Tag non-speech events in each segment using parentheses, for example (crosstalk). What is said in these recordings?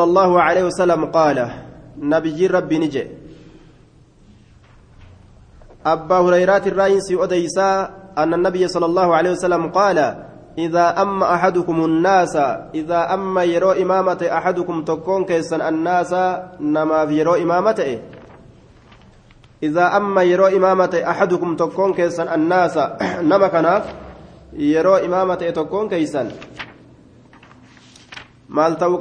صلى الله عليه وسلم قال نبي ربي نجي. أبا هريرة الرئيس أديسا أن النبي صلى الله عليه وسلم قال إذا أما أحدكم الناس إذا أما يرو إمامة أحدكم تكون كيسا الناس نما في يرو إمامته. إذا أما يرو إمامة أحدكم تكون كيسا الناس (clears throat) نما كناف يرو إمامة تكون كيسا. maal ta'uu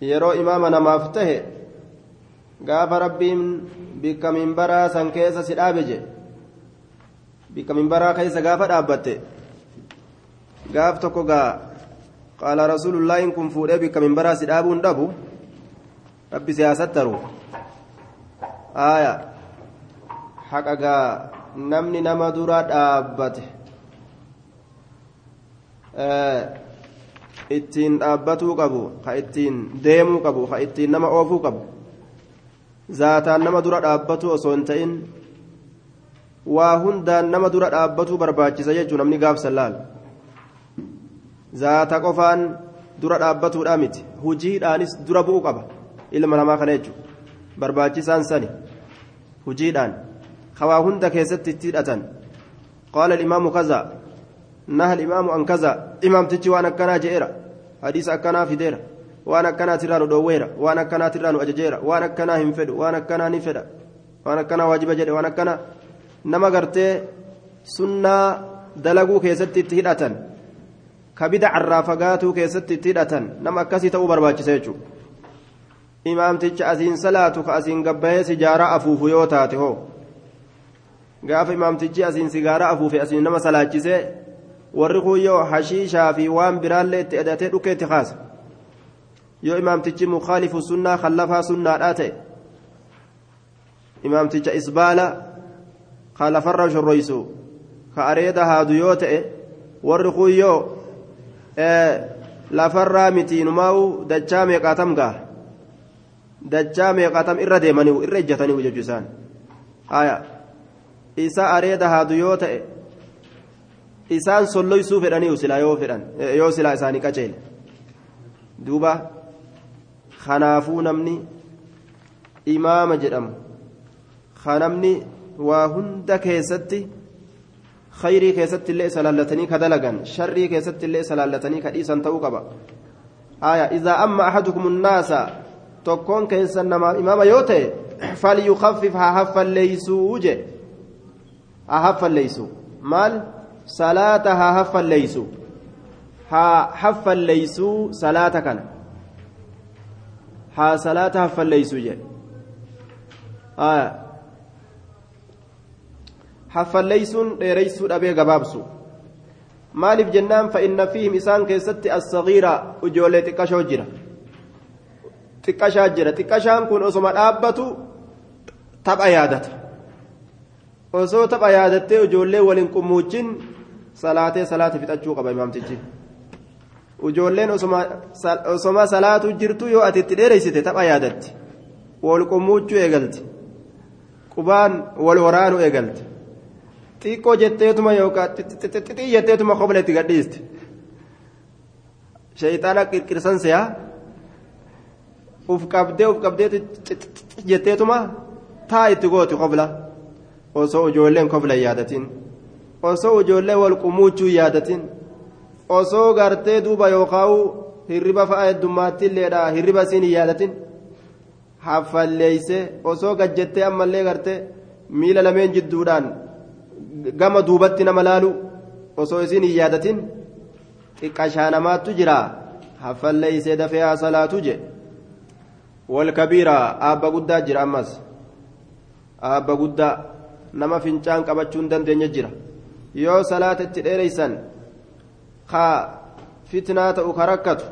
yeroo imaama namaaf tahe gaafa rabbiin bikka minbaraa san keessa si dhaabe je bikka minbaraa keessa gaafa dhaabbatte gaaf tokko gaa qaala rasuulullaahin kun fuudhee bikka minbaraa si dhaabuun dhabu rabbi siyaasattaru aaya haqa gaa namni nama dura dhaabbate ittiin dhaabbatuu qabu ka ittiin deemuu qabu ka ittiin nama oofuu qabu. Zaataan nama dura dhaabbatuu osoo hin ta'in waa hundaan nama dura dhaabbatuu barbaachisa jechuun namni gaafsan laal zaata qofaan dura dhaabbatuudhaa miti. Hujiidhaanis dura bu'uu qaba ilma namaa kana jechuudha. Barbaachisaan sani hujiidhaan. Waa hunda keessatti itti hidhatan. Qaala imaamu kazaa نهى الإمام عن كذا. إمام تجي وأنا كنا جئرا حديث أكنا في ديرا. وأنا كنا ترانو دويرا. وأنا كنا ترانو أججيرا. وأنا كنا هنفد وأنا كنا نفدا وأنا كنا واجب جدي وأنا كنا نما قرتي سنة دلقوا كيستي تهدأتن كبدع الرافقاتو كيستي تهدأتن نما كسي تأو برباچ سيجو. إمام تجي أسين صلاة كأسين قبه سجارة أفوف يوتاتي هو. gaafa imaamtichi asiin sigaaraa afuufe asiin nama salaachisee warri kun yoo hashiishaa fi waan biraallee itti hidhatee dhukkee itti kaasa yoo imaamtichi mukaalifu sunnaa khallafaa sunnaadhaa ta'e imaamticha isbaala khalafarra shorroysu ka areeda haadu yoo ta'e warri kun yoo lafarraa mitiinumaa'u dachaa meeqaatam gaa dachaa meeqaatam irra deemanii irra ejjatanii jechuu isaan isa areeda haadu yoo ta'e isaan solloysuu fedhanii silaa yoo fedhan yoo silaa isaanii qaceele duuba kanaafuu namni imaama jedhamu kanamni waa hunda keessatti khayrii keessatti illee salaallatanii ka dalagan sharrii keessatti illee salaallatanii ka dhiisan ta'uu qaba aya idaa amma ahadukum nnaasa tokkoon keessan namaaf imaama yoo ta'e falyukaffif haa haffalleeysuu je haa haffalleeysu maal salaata haa haffalleeysu haa haffalleeysuu salaata kana haa salaata haffalleeysu jedhe haffalleeysuun dheereysuu dhabee gabaabsu maaliif jennaan fa'inna fiihim isaan keessatti assagiira ijoollee xiqqashoo jira xiqqashaa jira xiqqashaan kun osoma dhaabbatu tapha yaadata osoo tapha yaadattee ijoollee waliin qummuuchin salaatee salaata fixachuu qaba imaamtichi ijoolleen osoma salaatu jirtu yoo ati itti dheereysite tapha yaadatti wal qummuuchuu eegalti qubaan wal waraanuu eegalti xiqqoo jetteetuma yookaan xixii jetteetuma qobla itti gadhiiste shayxaana qirqirsan seyaa uf qabdee uf qabdee jetteetuma taa itti gooti qobla osoo ijoolleen qobla yaadatin osoo ijoollee wal qumuuchuu yaadatin osoo gartee duuba yookaan hirriba fa'a heddummaatti illeedha hirriba isiin hin yaadatin haffalleeyse osoo gajjettee ammallee gartee miila lameen jidduudhaan gama duubatti nama laalu osoo isiin yaadatin xiqqashaa namaattu jira. Haffalleeysee dafee haa salaatu je walkabiira aabba guddaa jira ammas. Aabba guddaa nama fincaan qabachuu hin dandeenye jira yoo salaata itti dheereysan ka fitnaa ta'u ka rakkatu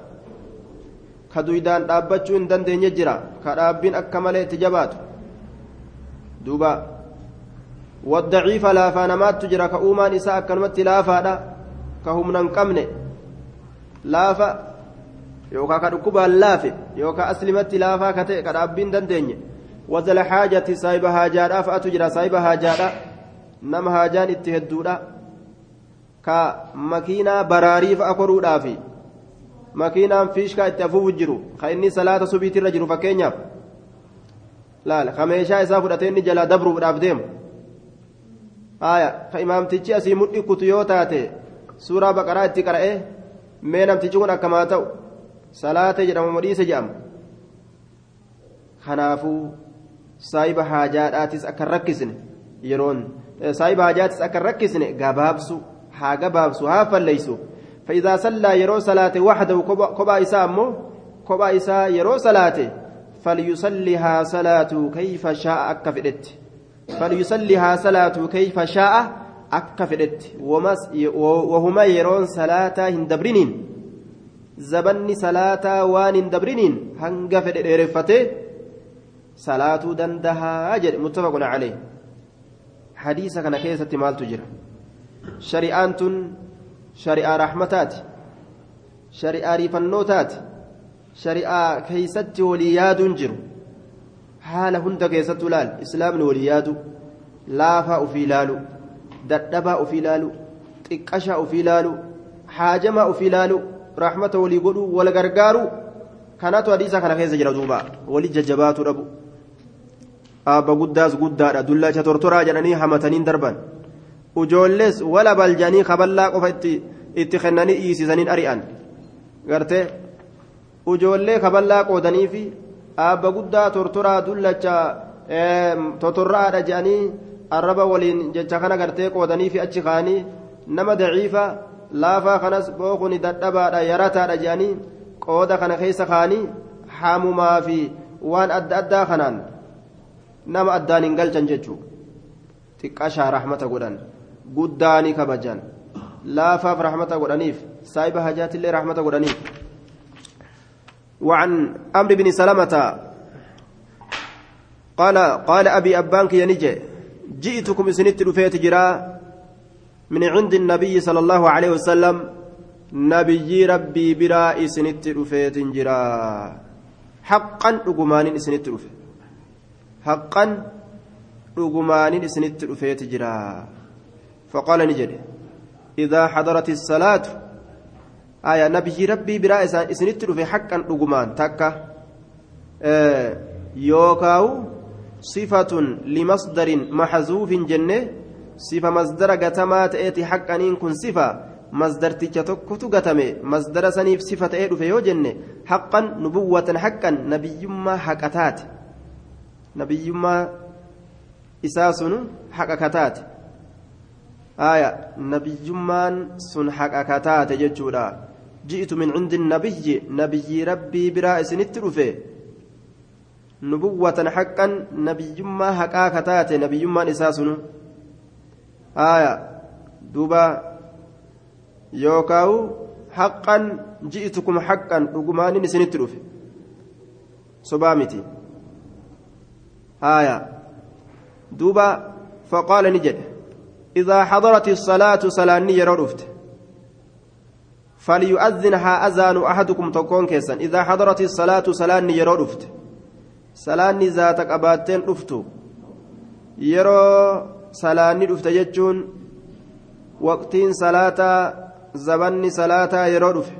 ka duydaan dhaabbachuu hin dandeenye jira ka dhaabbiin akka malee itti jabaatu. Duuba والضعيف لا فانمات تجرى كأومان إساء كلمة لا فادا كهم ننقمن لا فا يوكا كدكوبا لافي يوكا أسلمت لا فا كتئ كدابين دندني وذل الحاجة صاحب هاجات فأتجرى nama haajaan itti hedduudha ka makiinaa baraarii fa'a koruudhaafi makiinaan fiishkaa itti hafuufu jiru ka inni salaata subiitirra jiru fakkeenyaaf laala ka meeshaa isaa fudhatee inni jalaa dabruudhaaf deemu haaya ka imaamtichi asii mudhikkutu yoo taate suuraa baqaraa itti qara'ee mee namtichi kun akkamaa ta'u salaata jedhama modhiise jedhama kanaafuu saayiba haajaadhaatis akka rakkisne yeroon. Saayiba haajaatis akka rakkisne gabaabsu haa gabaabsu haa falleeysu فإذا صلى يرو صلاة وحده كبا إساء أمو كبا إساء يرو صلاة فليصليها صلاة كيف شاء أكفدت فليصليها صلاة كيف شاء أكفدت وهما يرون صلاة هندبرين زبني صلاة وان هندبرين هنقفد إرفته. صلاة دندها أجل متفق عليه. حديث كان كيسة مال تجرى شريعان shari'aa rahmataati shari'aa riifannootaati shari'aa keeysatti walii yaaduun jiru haala hunda keessattuu laal islaamni walii yaadu laafaa ufii ilaalu dadhabaa ufii ilaalu xiqqashaa ufii ilaalu haajamaa ufii ilaalu rahmata walii godhuu wal gargaaru kanatu hadiisa kana keessa jira duuba walii jajjabaatu dhabu aabba guddaas guddaadha dullacha tortoraa jedhanii hamataniin darban ujoollees wala baljanii kaballaa qofa itti kennanii dhiisisaniin ari'an gartee ujoollee kaballaa qoodanii fi aabba guddaa tortoraa dullacha totorraadha jedhanii arraba waliin jecha kana gartee qoodanii fi achi kaanii nama daciifa laafaa kanas bookuni dadhabaadha yarataadha jedhanii qooda kana keessa kaanii hamumaa fi waan adda addaa kanaan nama addaan hin galchan jechuudha xiqqashaa rahmata godhan. guddaani kabajan laafaaf rahmata godhaniif saahiba hajaatillee rahmata godhaniif وعن أمر بن سلمة قال قال أبي أبانك ينجي جئتكم سنت رفيت جرا من عند النبي صلى الله عليه وسلم نبي ربي برا سنت رفيت جرا حقا رقمان سنت رفيت حقا رقمان سنت رفيت جرا فقال نجد إذا حضرت الصلاة آية نبي ربي براء إسنت في حقا رقمان تكا يوكاو صفة لمصدر محذوف جنة صفة مصدر قتما تأتي حقا إن كن صفة مصدر تجتك قتمي مصدر سنيف صفة إيرو في جنة حقا nabiyyummaa isaa sun haqa kataate aya nabiyyummaan sun haqa kataate jechuudha. Ji'tu min cindi nabiyyi nabiyyi rabbii biraa isinitti dhufe. Nubuwwatan haqqan nabiyyummaa haqaa kataate nabiyyummaan isaa sun aya duuba. Yookaawu haqqan ji'tukum haqqan dhugumaanin isinitti dhufe. Sobaa miti. آية. دوبا فقال نجد. إذا حضرت الصلاة صلاة يرفت فليؤذنها أذان أحدكم تكون كيسا. إذا حضرت الصلاة صلاة يرفت صلاة ذاتك أباتين رفتو يرو صلاة رفت جتشون وقتين صلاة زبني صلاة يرفت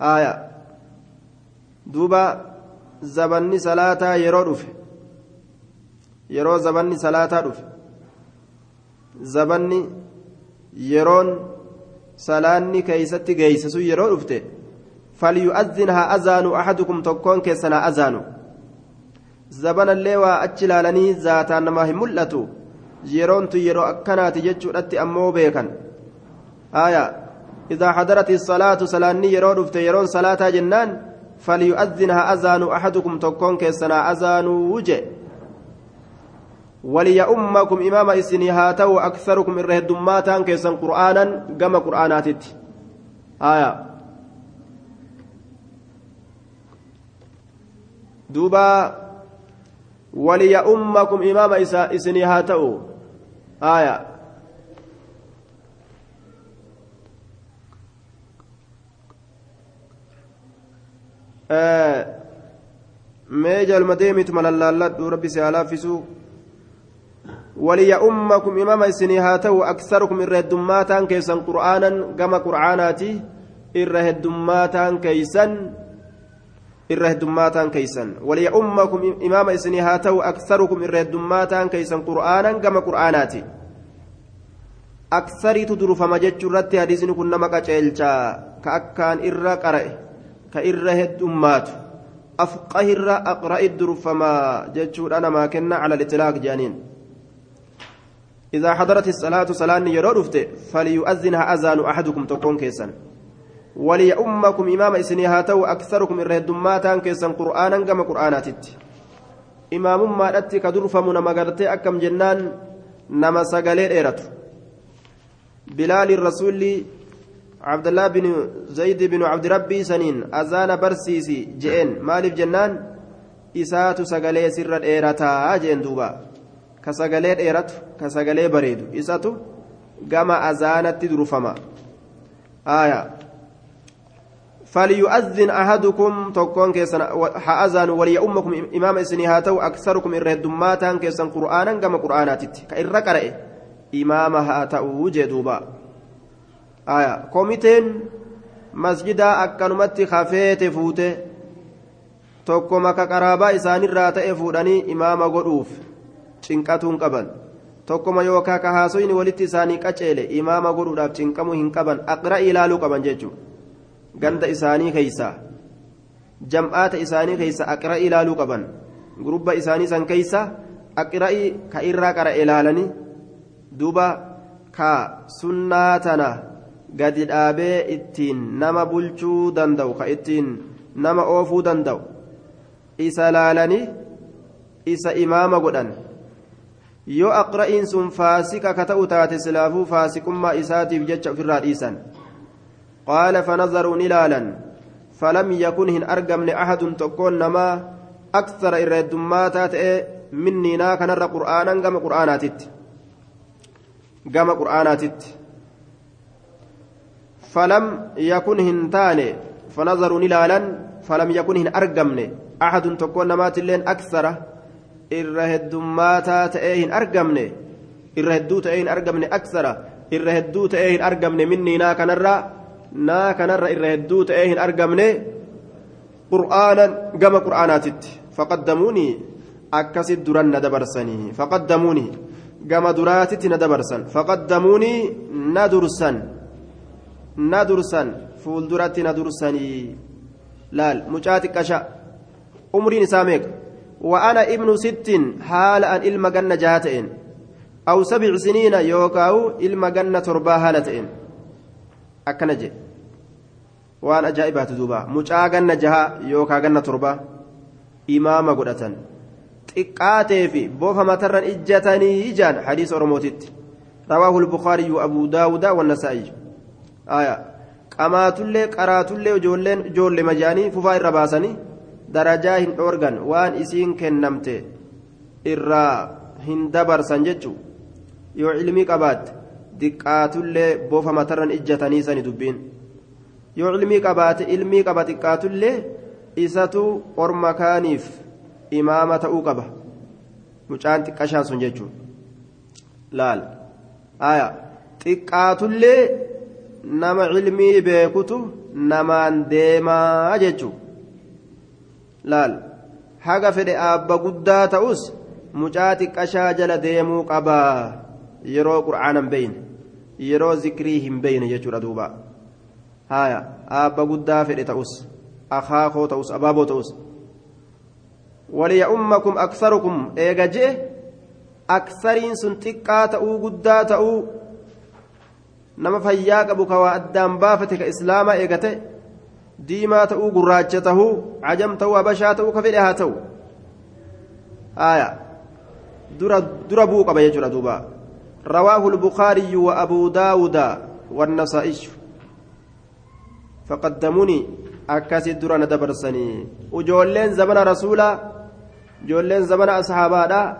آية. دوبا زبني صلاة يرفت يرو زبني صلاة رفت zabanni yeroon salaanni keeysatti geeysasu yeroo dhufte falyu'azzin haa azaanu ahadukum tokkoon keessan haa azaanu zabanallee waa achi ilaalanii zaataan namaa hin mul'atu yeroontu yeroo akkanaati jechuudhatti ammoo beekan aya إذا حضرت الصلاة صلاني يرون دفت يرون صلاة جنان فليؤذن ها أذان أحدكم تكون كيسنا أذان وجه. وليؤمكم إمام إسني هاتو أكثركم إره الدماتان كيسن قرآنا قم قرآناتت. آية. دوبا. وليؤمكم إمام إسني هاتو. آية. mee jaalma deemitu malallaalladhu rabbi si halaaffisu waliya ummakum imama isinii haa ta'u aksarukum irra heddummaataan keessan qur'aanan gama qur'aanaati irra heddummaataan keeysan irra heddummaataan keeysan waliya ummakum imama isinii haa ta'u aksarukum irra heddummaataan keeysan qur'aanan gama qur'aanaati. Aksariitu durfama jechuu irratti hadiisni kun nama qaceelchaa ka akkaan irra qara'e. Ka irra heddummaatu afqahirra aqra'i durufamaa jechuudha namaa kenna cala litlaaq jedhaniin إذا حضرت الصلاة صلاة يرو دفته فليؤذنها أذان أحدكم تكون كيسا. وليؤمكم إمام إسني هاتو أكثركم الردماتان كيسا قرآنا كما قرآناتت إمام ما أتي كدر فمنا مغرتي أكم جنان نما سقالي إيرت بلال الرسول عبد الله بن زيد بن عبد ربي سنين أذان برسيسي جئن. مالف جنان؟ إسات سقالي سر إيرتا جئن دوبا. dheeratu ka sagalee bareedu isatu gama azaanatti durufama aya فليؤذن أحدكم تكون كيسن حأذان وليؤمكم إمام إسني هاتو أكثركم إرهدماتا كيسن قرآنا كما قرآناتت كإر قرأ إمام هاتو جدوبا komiteen masjidaa akkanumatti hafeete fuute tokko maka qaraabaa isaanirraa ta'e fuudhanii imaama godhuuf cinqatuun qaban. Tokkoma yookaan ka haasoyni walitti isaanii qaceele imaama godhuudhaaf cinqamuu hin qaban. Aqra ilaaluu qaban jechuudha. Ganda isaanii keeysaa. Jam'aata isaanii keeysaa. Aqra ilaaluu qaban. Gurubba isaanii san keeysaa. Aqra'ii ka irraa qara ilaalanii duuba ka sunnaa. Gadi dhaabee ittiin nama bulchuu danda'u ka ittiin nama oofuu danda'u isa laalanii isa imaama godhan. yoo aqra'iin sun faasika ka ta'u taate silaafuu faasikummaa isaatiif jecha ofirraa dhiisan qaala fanazaruu ni falam yakun hin argamne ahadun tokkoon namaa aksara irra heddummaataa ta'e minniinaa kanarra qur'aanan gama qur'aanaatitti gama qur'aanaatitti falam yakun hin taane fanazaruu ni laalan falam yakun hin argamne ahadun tokkoon namaatilleen aksara irra heddummaataa ta'ee hin argamne irra hedduu ta'ee hin argamne aksara irra hedduu ta'ee hin argamne minni naa kanarra naa kanarra irra hedduu ta'ee hin argamne qur'aanan gama qur'aanaatitti faqaddamuuni akkasit duran na dabarsanii na dursanii laal mucaa xiqqasha umriin isaa meeqa وأنا ابن ست حال أن إلما جنة جهاتين أو سبع سنين يوكاو إلما جنة تربا هالتين أكنجي وأنا أجائبات دوبا مجا جنة جها يوكا جنة تربا إمام قدة xiqqaatee fi boofa matarran ijjatanii ijaan hadiisa oromootitti rawaahu وأبو داود والنسائي آية qamaatullee qaraatullee ijoolleen ijoolle majaanii fufaa irra baasanii darajaa hin dhoorgan waan isiin kennamte irraa hin dabarsan jechuun yoo ilmii qabaatte xiqqaatullee boofa matarran ijjatanii sani dubbiin. Yoo ilmii qabaate ilmii qaba xiqqaatullee isatu orma kaaniif imaama ta'uu qaba. Mucaan xiqqashaan sun jechuun laal. Xiqqaatullee nama cilmii beekutu namaan deemaa jechuun laal haga fedhe aabba guddaa ta'us mucaa xiqqashaa jala deemuu qabaa. Yeroo quraanan hin beeyne yeroo zikrii hin beeyne jechuudha duuba. Haaya aabba guddaa fedhe ta'us akaakoo ta'us abaaboo ta'us. Waliya ummakum aksarukum eega jee aksariin sun xiqqaa ta'uu guddaa ta'uu. إيجاجي أكثرين سنتقا تأو قدا تأو نما فياك أبوك وأدام بافتك إسلاما إيجاتي ديما تأو قراجته عجم تأو أبشا تأو كفرها تأو آية در بوك بيجر دوبا رواه البخاري وأبو داود والنسائي فقدموني dura na dabarsanii ujoolleen zamana rasuulaa ujoolleen zamana ashaabaadha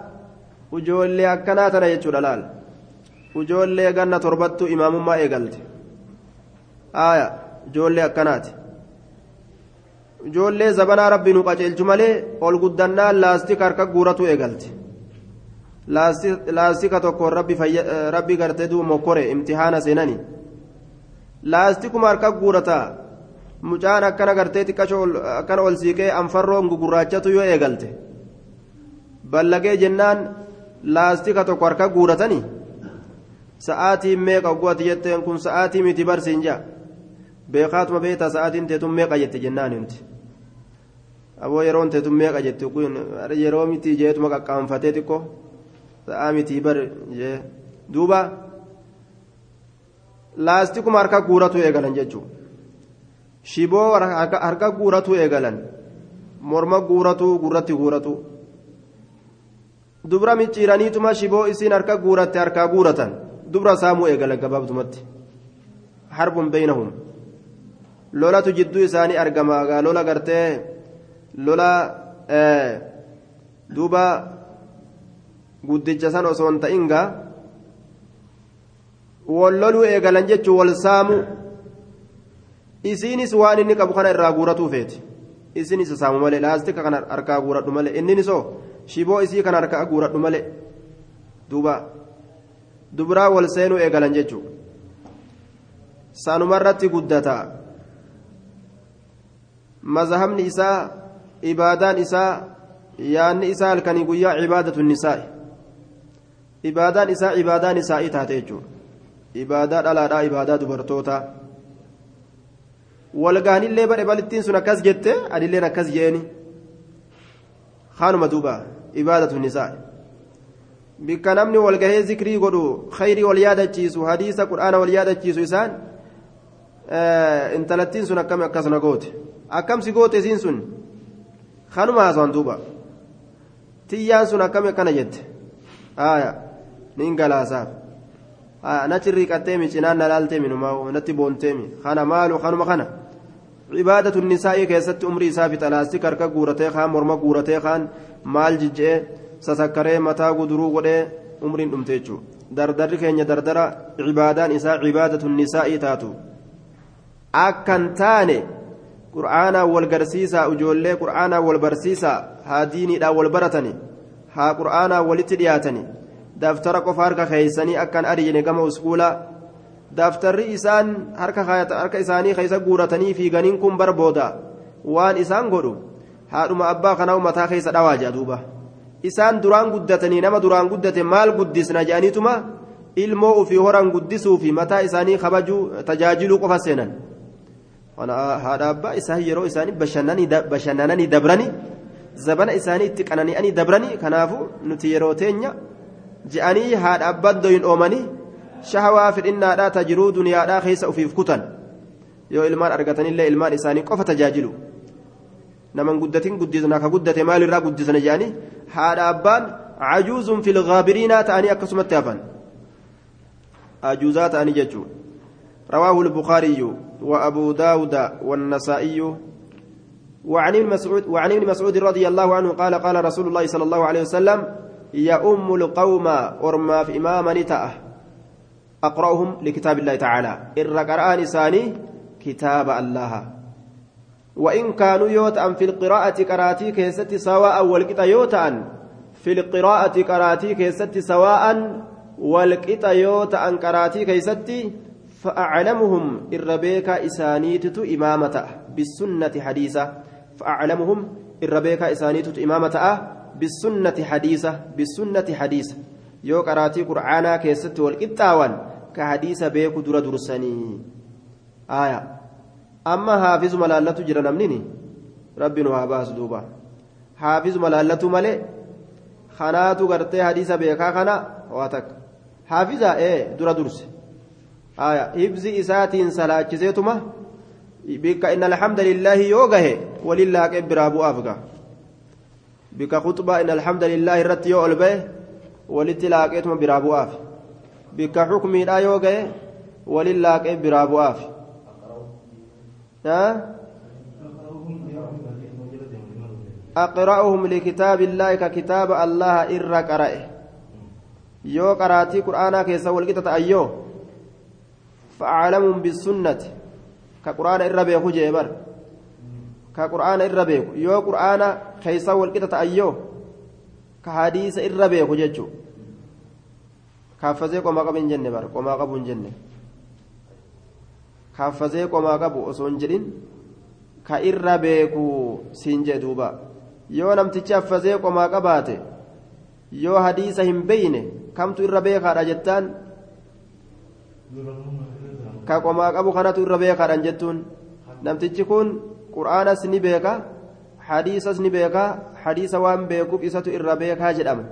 ujoollee akkanaa tana jechuudha laal. Ujoollee ganna torbattu imaamummaa eegalte aya ujoollee akkanaati. Ujoollee zabanaa rabbi nu qaceelchu malee ol guddannaan laastika harka guuratu eegalte laastika tokkoon rabbi gartee duuba mokkore imtihaana seenanii. Laastikuma harka guurataa mucaan akkana gartee xiqqashoo akkana ol siiqee anfarroon gugurraachatu yoo eegalte. Ballagee jennaan laastika tokko harka guuratanii sa'aatiin meeqa oggooti jetteen kun sa'aatii miti barsiin jaa? Beekaatuma beektaa sa'aatiin teetun meeqa jette jennaan himti aboo yeroon teetun meeqa jette kun yeroo miti jeetuma qaqqaanfatee xiqqoo? Sa'aa miti bar jee. Duuba. Laastikuma harka guuratu eegalan jechuudha. Shiboo harka guuratu eegalan. Morma guuratu gurratti guuratu dubra micciiraniituma shiboo isiin harka guuratte harkaa guuratan dubra saamuu eegalan gabaabdumatti harbun beeynahum lolatu jidduu isaanii argama lola gartee lola duuba guddicha san osoo hin ta'in gaa wal loluu eegalan jechuun wal saamu isiinis waan inni qabu kana irraa guuratuu feeti isiinis saamu malee laastika kana harkaa guuradhu malee inninis oo shiboo isii kana harkaa guuradhu malee duuba dubraa wal seenuu eegalan jechuun sanumarratti guddata. Mazhabni isaa ibaadaan isaa yaanni isaa halkanii guyyaa cibaadatu nisaa'i. Ibaadaan isaa ibaadaa nisaa'ii taate jechuudha ibaadaa dhalaadhaa ibaadaa dubartootaa. Walgaanillee badhe balittiin sun akkas jette adilleen akkas jeeni. Haanuma duuba ibaadatu nisaa'i bikka namni walgahee zikrii godhu khayrii wal yaadachiisu hadiisa qur'aana wal yaadachiisu isaan intalattiin sun akkam akkasuna goote akkamsi goote isiin sun kanuma haasawaan duuba tiyyaan sun akkam akkana jette aya nin galaasaaf nachi riiqatteemi cinaan na laalteemi numaa natti boonteemi kana maalu kanuma kana cibaadatu nisaa'ii keessatti umrii isaa fixa laastika harka guuratee kaan morma guuratee kaan maal jijje'ee sasakkaree mataa guduruu godhee umriin dhumte jechuudha dardarri keenya dardara cibaadaan isaa cibaadatu nisaa'ii taatu akkan taane qur'aanaa wal garsiisaa ijoollee qur'aanaa wal barsiisaa haa diiniidhaan wal baratani haa qur'aanaa walitti dhiyaatani daftara qofa harka keeysanii akkan adiyene gama uskuulaa daftarri isaan harka isaanii keeysa guuratanii fiiganiin kun barbooda waan isaan godhu haadhuma abbaa kanaa mataa keessa dhawaa duuba isaan duraan guddatanii nama duraan guddate maal guddisna jedhaniituma ilmoo ufii horan guddisuu fi mataa isaanii kabajuu tajaajiluu qofa seenan haadha abbaa isaa yeroo isaanii bashannananii dabrani zabana isaanii itti qanani'anii dabrani kanaafu nuti yeroo teenya je'anii haadha abbaan doyin oomanii shahawaa fedhinnaadhaa tajiruu duniyaadhaa keessa ufiif kutan yoo ilmaan argatanillee ilmaan isaanii qofa tajaajilu naman guddatin guddisna ka guddate maalirraa guddisna je'anii haadha abbaan cajuuzun filgaabiriinaa ta'anii akkasumatti hafan. Ajuuzaa ta'anii jechuudha رواه البخاري وأبو داود والنسائي وعن ابن مسعود وعن ابن مسعود رضي الله عنه قال قال رسول الله صلى الله عليه وسلم يا أم القوم أرما في إماما نتأه أقرأهم لكتاب الله تعالى إر ساني كتاب الله وإن كانوا يوتأن في القراءة كراتي كيست سواء والقطة يوتأن في القراءة كراتي كيست سواء والقطة يوتأن كراتي كيست فأعلمهم الربيك إسانيتت إمامة بالسنة حديثة. فأعلمهم الربيك إسانيتت إمامة بالسنة حديثة بالسنة حديثة. yoo qaraatii qur'aanaa keessatti wal qixxaawan ka hadiisa beeku dura dursanii aya amma haafizuma laallatu jira namnini rabbi nu haa baasu duuba haafizuma laallatu malee kanaatu gartee hadiisa beekaa kana waa takka haafiza ee dura durse hibzi isaatiin salaachiseetuma bikka inna alhamda lillaahi yoo gahe walillaaqe biraa bu'aaf ga bikka khuxbaa inna alhamda lillaahi irratti yoo ol bahe walitti laaqeetuma biraa bu'aaf bikka xukmiidhaa yoo gahe walin laaqee biraa bu'aaf أقرأهم لكتاب الله ككتاب الله إر قرأه يو قراتي قرآنا كيسا والقطة أيو فأعلمهم بالسنة كقرآن إر بيخو جيبر كقرآن إر بيخو يو قرآن كيسا والقطة أيو كحديث إر بيخو جيجو kaaffazee qomaa qabu hin jenne bara qomaa qabu kaaffazee qomaa qabu osoo hin jedhin ka irra beeku siin jee duuba. Yoo namtichi haffazee qomaa qabaate yoo hadiisa hin beeyne kamtu irra beekaadha jettaan? Ka qomaa qabu kanatu irra beekaadhaan jettuun? Namtichi kun qur'aanas ni beeka hadiisas ni beeka hadiisa waan beekuuf isatu irra beekaa jedhama.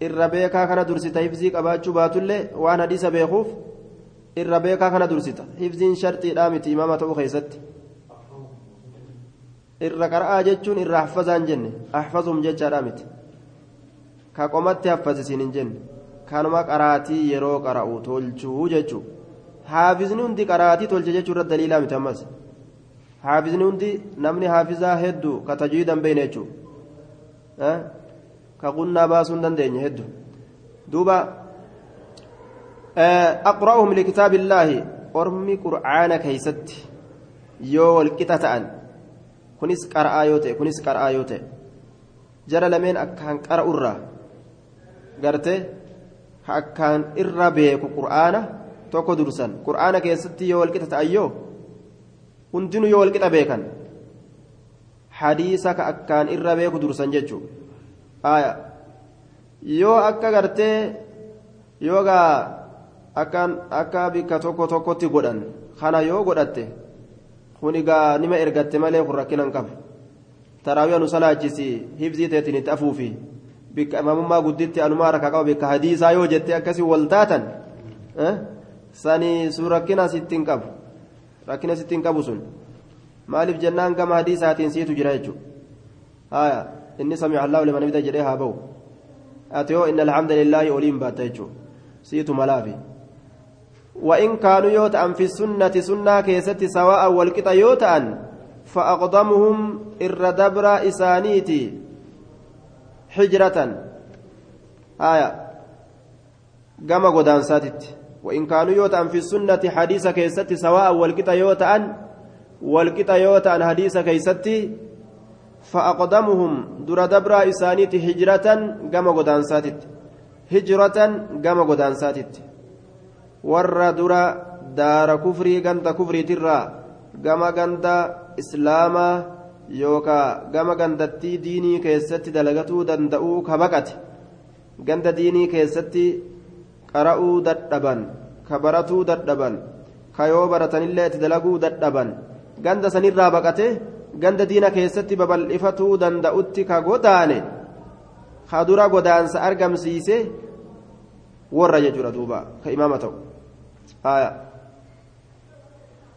Irra beekaa kana dursita hifzii qabaachuu baatullee waan hadiisa beekuuf irra beekaa kana dursita. Hifziin sharxiidhaa miti imaama ta'uu keessatti. Irra qara'aa jechuun irra haffazaan jenne. Ahfazum jechaadhaa miti. Ka qomatti haffazisiin hin jenne. Kanuma qaraatii yeroo qara'u tolchuu jechuu. Haafizni hundi qaraatii tolche jechuu irratti daliilaa miti ammas. Haafizni hundi namni haafizaa hedduu ka tajwiidan beeyne jechuu. Ka qunnaa baasuu hin dandeenye hedduu. Duuba aqra'uhum likitaabillaahi ormi qur'aana keeysatti yoo walqixa ta'an kunis qara'aa yoo ta'e kunis qara'aa yoo ta'e jara lameen akkaan qara'urraa garte akkaan irra beeku qur'aana tokko dursan. Qur'aana keessatti yoo walqixa ta'an yoo hundinuu yoo walqixa beekan hadiisa ka akkaan irra beeku dursan jechuudha yoo akka gartee yoo gaa akkaan akka bikka tokko tokkotti godhan kana yoo godhatte kun egaa nima ergatte malee kun rakkinan qaba taraawii anu salaachisi hibzii teetiin itti afuufi bikka imaamummaa gudditti anumaa rakka qaba bikka hadiisaa yoo jette akkasii wal taatan sani sun rakkina sittiin qabu rakkina sittiin qabu sun maaliif jennaan gama hadiisaatiin siitu jira jechuudha haya inni sami'a allahu liman hamida jedhee haa ba'u ati yoo inna alhamdulillaahi oliin baatta jechuudha siitu malaafi. وإن كانوا يوتأن في السنة سنة كيست سواء والقطع يوتأن فأقدمهم الردبر إسانيتي حجرة. آية. قام قدان ساتت. وإن كانوا يوتأن في السنة حديث كيست سواء والقطع يوتأن والقطع يوتأن حديث كيست فأقدمهم در دبر إسانيتي حجرة قام قدان ساتت. هجرة قام قدان ساتت. Warra dura daara kufrii ganda kufriitirraa gama ganda islaamaa yookaa gama gandattii diinii keessatti dalagatuu danda'uu ka baqate ganda diinii keessatti qara'uu dadhaban ka baratuu dadhaban ka yoo baratanillee itti dalaguu dadhaban ganda sanirraa baqate ganda diina keessatti babal'ifatuu danda'utti ka godaane ka dura godaansa argamsiise warra jechuudha duuba ka imaama ta'u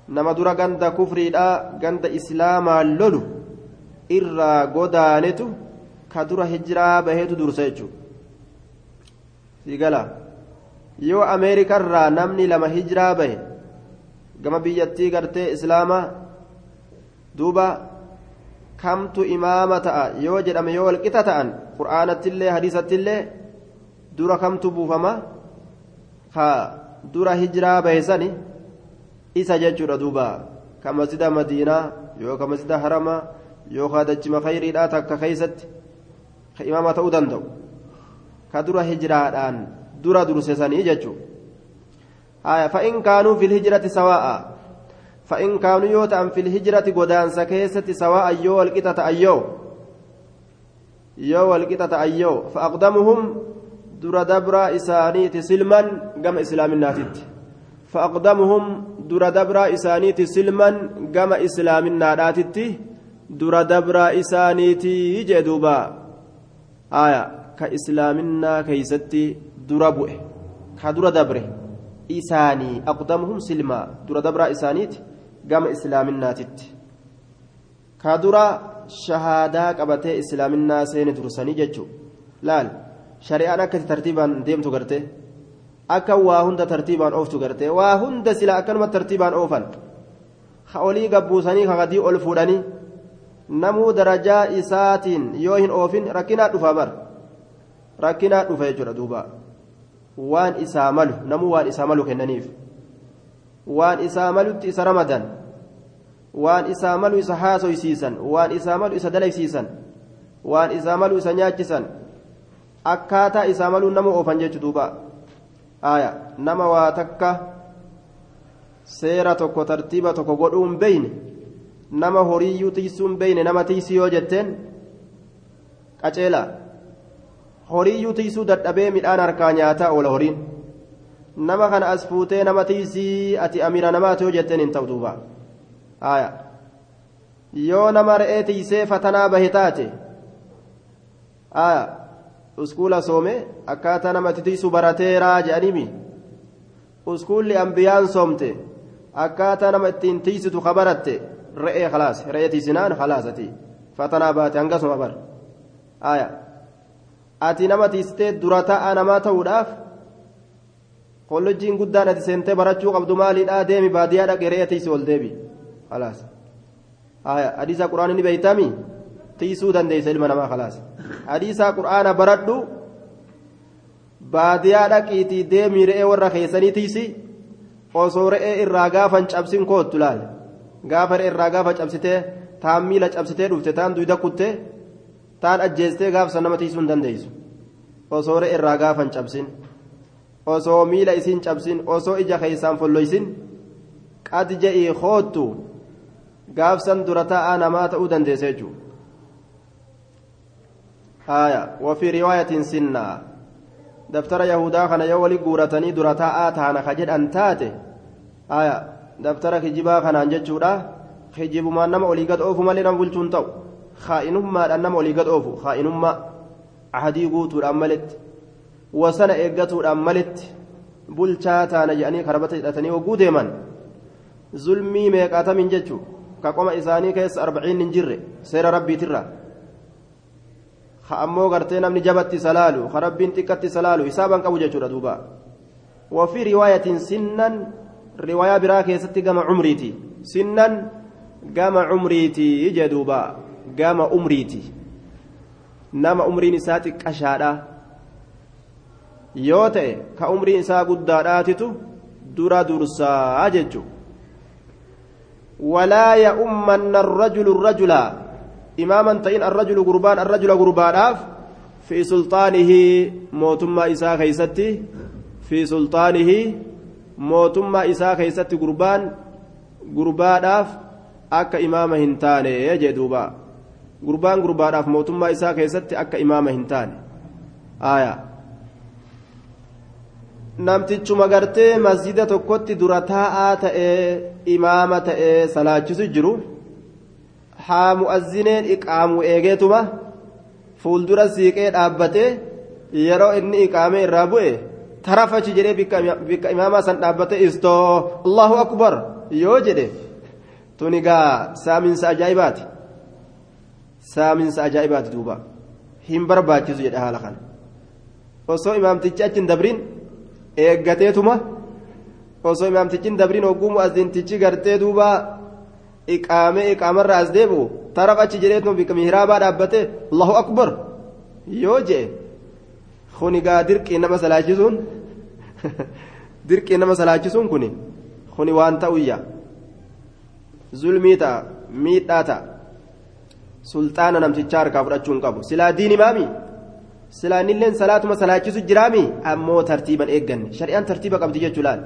nama dura ganda kufriidha ganda islaamaa lolu irraa godaanetu ka dura hijiraa baheetu dursa jechuudha. Sigala yoo ameerikarraa namni lama hijiraa bahe gama biyyattii gartee islaamaa duuba kamtu imaama ta'a? Yoo jedhame yoo walqixa ta'an qur'aanattillee hadiisattillee dura kamtu buufama? Haa dura hijiraa baheessani isa jechuudha duuba ka masjida madiinaa yookaan masjida haramaa yookaan dachima khayriidhaa takka keessatti imaama ta'uu danda'u ka dura hijiraadhaan dura dursesanii jechuudha fa'in kaanuu fil hijirati sawaa'a fa'in kaanuu yoo ta'an fil hijirati godaansa keessatti sawaa'a yoo walqixa ta'an yoo yoo walqixa ta'an yoo fa'aqdamuhum dura dabraa isaaniiti silman gama islaaminaatitti dabraa isaaniiti silman gama islaaminaadhaatitti dura dabraa isaaniiti jee duuba aya ka islaaminaa keeysatti dura bu'e ka dura dabre isaanii aqdamuhum silmaa dura dabraa isaaniiti gama islaaminaatitti ka dura shahaadaa qabatee islaaminaa seene dursanii jechuu laal shari'aan akkati tartiibaan deemtu garte akka waa hunda tartiibaan ooftu garte waa hunda sila akkanuma tartiibaan oofan ka olii gabbuusanii ka gadii ol fuudhanii namuu darajaa isaatiin yoo hin oofin rakkinaa dhufa bar rakkinaa dhufa jechuudha duuba waan isaa malu namuu waan isaa malu kennaniif waan isaa malutti isa ramadan waan isaa malu isa haasoysiisan waan isaa malu isa dalaysiisan waan isaa malu isa nyaachisan akkaataa isaa maluu nama oofan jechu duuba aya nama waa takka seera tokko tartiiba tokko godhuun beyne nama horiiyyuu tiisuun beeyne nama tiisii yoo jetteen qaceelaa horiiyyuu tiisuu dadhabee midhaan harkaa nyaataa oola horiin nama kana as fuutee nama tiisii ati amira namaati yoo jetteen hin ta'u duuba yoo nama re'ee tiisee fatanaa bahe taate uskuula soome akkaataa nama tiisuu barateeraa jedhanimi uskuulli ambiyaan soomte akkaataa nama ittiin tiisitu kabaratte re'ee khalaas re'ee tiisinaan khalaasati fatanaa baate hangasuma bar ati nama tiistee dura ta'a namaa ta'uudhaaf kolleejjiin guddaan ati seentee barachuu qabdu maaliidhaa deemi? Baadiyyaa dhaqee re'ee tiisi ol deebi. Khalaas. Hadiisa quraana ni beeytami tiisuu dandeeysa ilma namaa khalaas. Hadiisa quraana baradhu baadiyyaa dhaqiitii deemii re'ee warra keessanii tiisi osoo re'ee irraa gaafan cabsin koottu laal. Gaafa re'ee irraa gaafa cabsitee taan miila cabsitee dhufte taan duyda kutte taan ajjeestee gaafsan nama tiisuu hin dandeeysu osoo re'ee irraa gaafan cabsin osoo miila isiin cabsin osoo ija keessaan folloysin qad je'ii koottu gaafsan dura taa'aa namaa ta'uu dandeessa jechuudha. Haya وفي رواية سنة دفتر يهودا كان يولي قورتني درا تاء تانا خجد أن تاتي haya daftara kijibaa kanaan jechuudha kijibumaan nama olii gad oofu malee nama bulchuun ta'u kaa'inummaadhaan nama olii gad oofu kaa'inummaa ahadii guutuudhaan maletti wasana eeggatuudhaan maletti bulchaa taana jedhanii karbata hidhatanii hogguu deeman zulmii meeqaatamin jechuu ka qoma isaanii keessa arbaciin hin jirre seera rabbiitirra ka ammoo gartee namni jabatti salaalu ka rabbiin xiqqatti salaalu hisaaban qabu jechuudha duuba. وفي رواية سنا رواية براكة ستي قام عمريتي سنا قام عمريتي جدوبا قام عمريتي نما عمري نساتي كشادا يوتي كعمري نسا قداداتتو درا درسا أججو ولا يؤمن الرجل الرجل إماما تئن الرجل قربان الرجل قربان في سلطانه موتما إساء خيستي في سلطانه mootummaa isaa keeysatti gurbaan gurbaadhaaf akka imaama hin taane jee duuba gurbaan gurbaadhaaf mootummaa isaa keessatti akka imaama hin taane aya namtichuma gartee masjida tokkotti dura taa'aa ta'ee imaama ta'ee salaachisu jiru haa mu'azzineen iqaamu eegeetuma fuuldura siiqee dhaabbatee yeroo inni iqaamee irraa bu'e tarafachi jedhee bikka imaamaa san dhaabbate istoo allahu akbar yoo jedhe tun egaa saaminsa ajaa'ibaati saaminsa ajaa'ibaati duuba hin barbaachisu jedhe haala kana osoo imaamtichi achi hin dabrin eeggateetuma osoo imaamtichi hin dabrin hogguu mu'azzintichi gartee duuba iqaamee iqaamarra as deebi'u taraf achi jedheetuma bikka mihraabaa dhaabbate allahu akbar yoo jedhe kuni gaa dirqii nama salaachisuun dirqii nama salaachisuun kuni kuni waan ta'uyya zulmii ta'a miidhaa ta'a sulxaana namtichaa harkaa fudhachuu hin qabu silaa diin imaami silaa innilleen salaatuma salaachisu jiraami ammoo tartiiban eegganne shari'aan tartiiba qabdi jechuu laal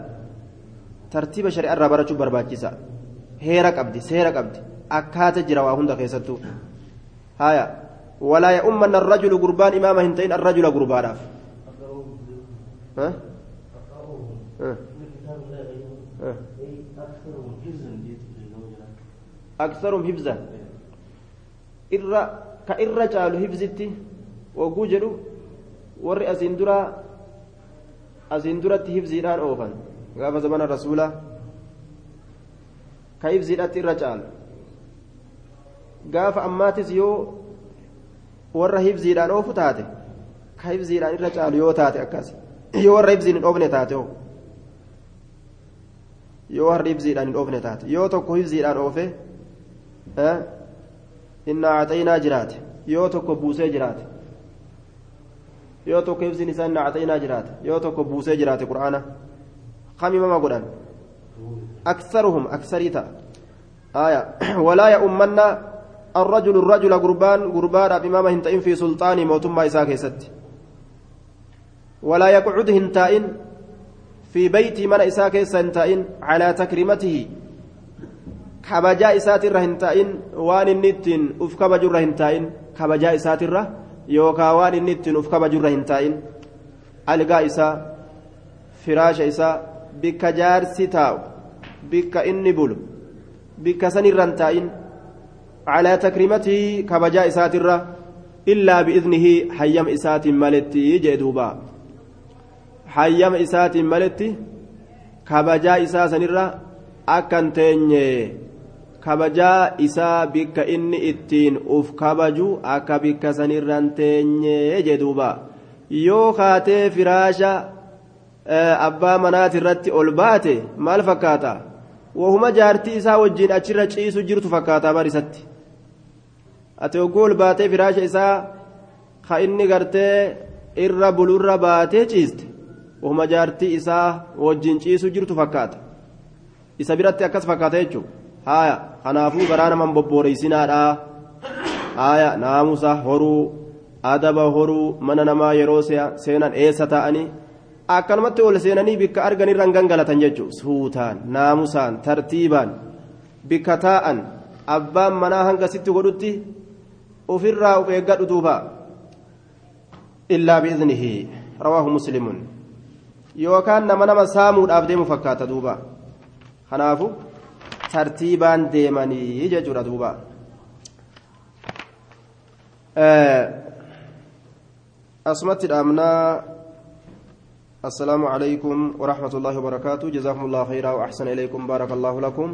tartiiba shari'arraa barachuuf barbaachisa heera qabdi seera qabdi akkaata jira waa hunda keessattuu haya ولا يؤمن الرجل قربان إمامه هنتين الرجل قربان ها؟ ها؟ ها؟ أكثرهم حفظا إرى كإرى جالو حفظتي وقوجلو ور أسندرا أسندرا حفظيران أوفن غاف زمان الرسول كحفظيرات إرى جالو غاف أماتس يو warra hibziidhaan oofu taate ka hibziidhaan irra caalu yoo taate akkas yoo warra hibziin hin oofne taate yoo warra hibziidhaan hin oofne taate yoo tokko hibziidhaan oofe innaa caxaynaa jiraate yoo tokko buusee jiraate yoo tokko hibziin isaa innaa caxaynaa jiraate yoo tokko buusee jiraate qur'aana kamimama godhan aksarii ta'a آية ولا يؤمن الرجل الرجل قربان قربان بمامة هنتئن في سلطان موتما إساك ست ولا يقعد هنتائن في بيت من إساك سنتائن على تكريمته kabajaa isaatirra hin taa'in waan inni ittiin uf kabajurra hin taa'in kabajaa isaatirra yookaan waan inni ittiin uf kabajurra hin taa'in bikka inni bulu bikka sanirra hin taa'in calaa takrimatii kabajaa isaatirra illaa bi'idnihi hayyama isaatiin maletti jee duuba. Hayyama isaatiin maletti kabajaa isaa sanirra akkan teenye kabajaa isaa bikka inni ittiin uf kabaju akka bikka sanirran teenye jedhuuba yoo kaatee firaasha abbaa manaati irratti ol baate maal fakkaata wahuma jaartii isaa wajjiin achirra ciisu jirtu fakkaata barisatti ati hogguu ol baatee firaasha isaa ka inni gartee irra bulurra baatee ciiste wahuma jaartii isaa wajjiin ciisu jirtu fakkaata. Isa biratti akkas fakkaata jechuudha haaya kanaafuu garaa naman bobbooreysiinaadha haaya naamusa horuu adaba horuu mana namaa yeroo seenan eessa ta'anii akkanumatti ol seenanii bikka arganirran gangalatan jechuudha suutaan naamusaan tartiibaan bikka taa'an abbaan manaa hanga sitti godhutti ofirraa of eeggadhu duuba illaa bi'iznihi rawaahu muslimun. Yookaan nama nama saamuudhaaf deemu fakkaata duuba. Kanaafu tartiibaan deemanii jechuudha duuba. Asumatti dhaabnaa السلام عليكم ورحمة الله وبركاته. جزاكم الله خيرا وأحسن إليكم. بارك الله لكم.